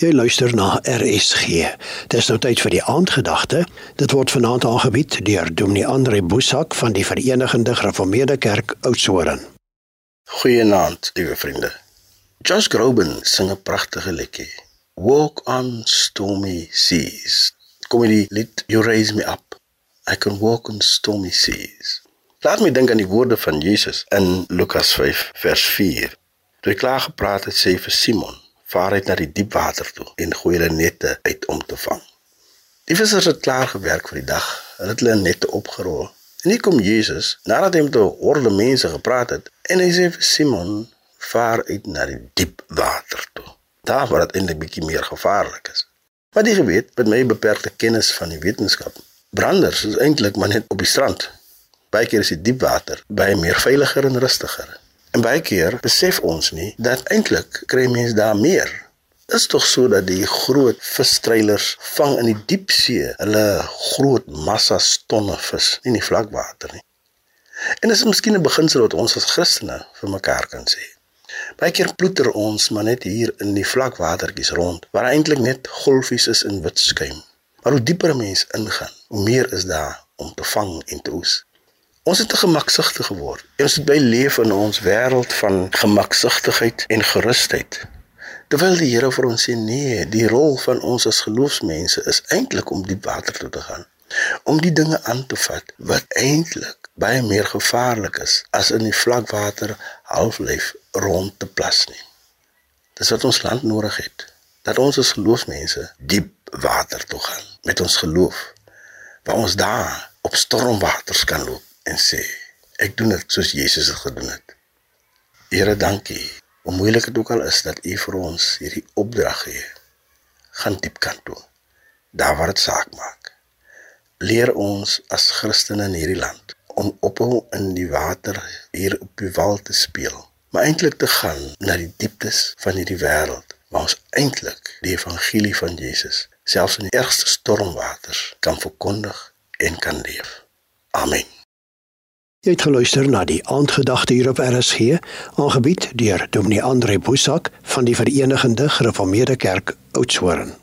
Jy luister na RSG. Dis nou tyd vir die aandgedagte. Dit word vanaand aangebied deur Dominee Andre Boesak van die Verenigde Gereformeerde Kerk Oudtshoorn. Goeienaand, liewe vriende. Josh Groban sing 'n pragtige liedjie. Walk on stormy seas. Kom die lied You raise me up. I can walk on stormy seas. Laat my dink aan die woorde van Jesus in Lukas 5 vers 4. Toe hy klaar gepraat het, sê vir Simon vaar uit na die diep water toe en gooi hulle nette uit om te vang. Die vissers het klaar gewerk vir die dag. Hulle het hulle nette opgerol. En hier kom Jesus, nadat hy met 'n horde mense gepraat het, en hy sê vir Simon, vaar uit na die diep water toe. Daar waar dit eintlik bietjie meer gevaarlik is. Maar jy weet, met my beperkte kennis van die wetenskap, branders is eintlik maar net op die strand. Baie keer is die diep water baie meer veiliger en rustiger. En baie keer besef ons nie dat eintlik kry mense daar meer. Is tog so dat die groot visstreilers vang in die diep see hulle groot massas tonne vis in die vlakwater nie. En dit is miskien 'n beginsel wat ons as Christene vir mekaar kan sê. Baie keer ploeter ons maar net hier in die vlakwatertjies rond waar eintlik net golfies is in wit skuim. Maar hoe dieper 'n mens ingaan, hoe meer is daar om te vang en te oes. Ons het te gemaksigtig geword. Ons het by leef in ons wêreld van gemaksigtigheid en gerusheid. Terwyl die Here vir ons sê nee, die rol van ons as geloofsmense is eintlik om diep water toe te gaan, om die dinge aan te vat wat eintlik baie meer gevaarlik is as in die vlakwater halflyf rond te plas nie. Dis wat ons land nodig het, dat ons as geloofsmense diep water toe gaan met ons geloof, waar ons daar op stormwaters kan loop en sê ek doen dit soos Jesus dit gedoen het. Here, dankie. Hoe moeilik dit ook al is dat U vir ons hierdie opdrag gee. Gaan diep kan toe. Daar waar dit saak maak. Leer ons as Christene in hierdie land om ophou in die water hier op die wal te speel, maar eintlik te gaan na die dieptes van hierdie wêreld waar ons eintlik die evangelie van Jesus selfs in die ergste stormwaters kan verkondig en kan leef. Amen. Jy het geluister na die aandgedagte hier op RSG, aangebied deur Dominee Andre Boesak van die Verenigde Gereformeerde Kerk Oudtshoorn.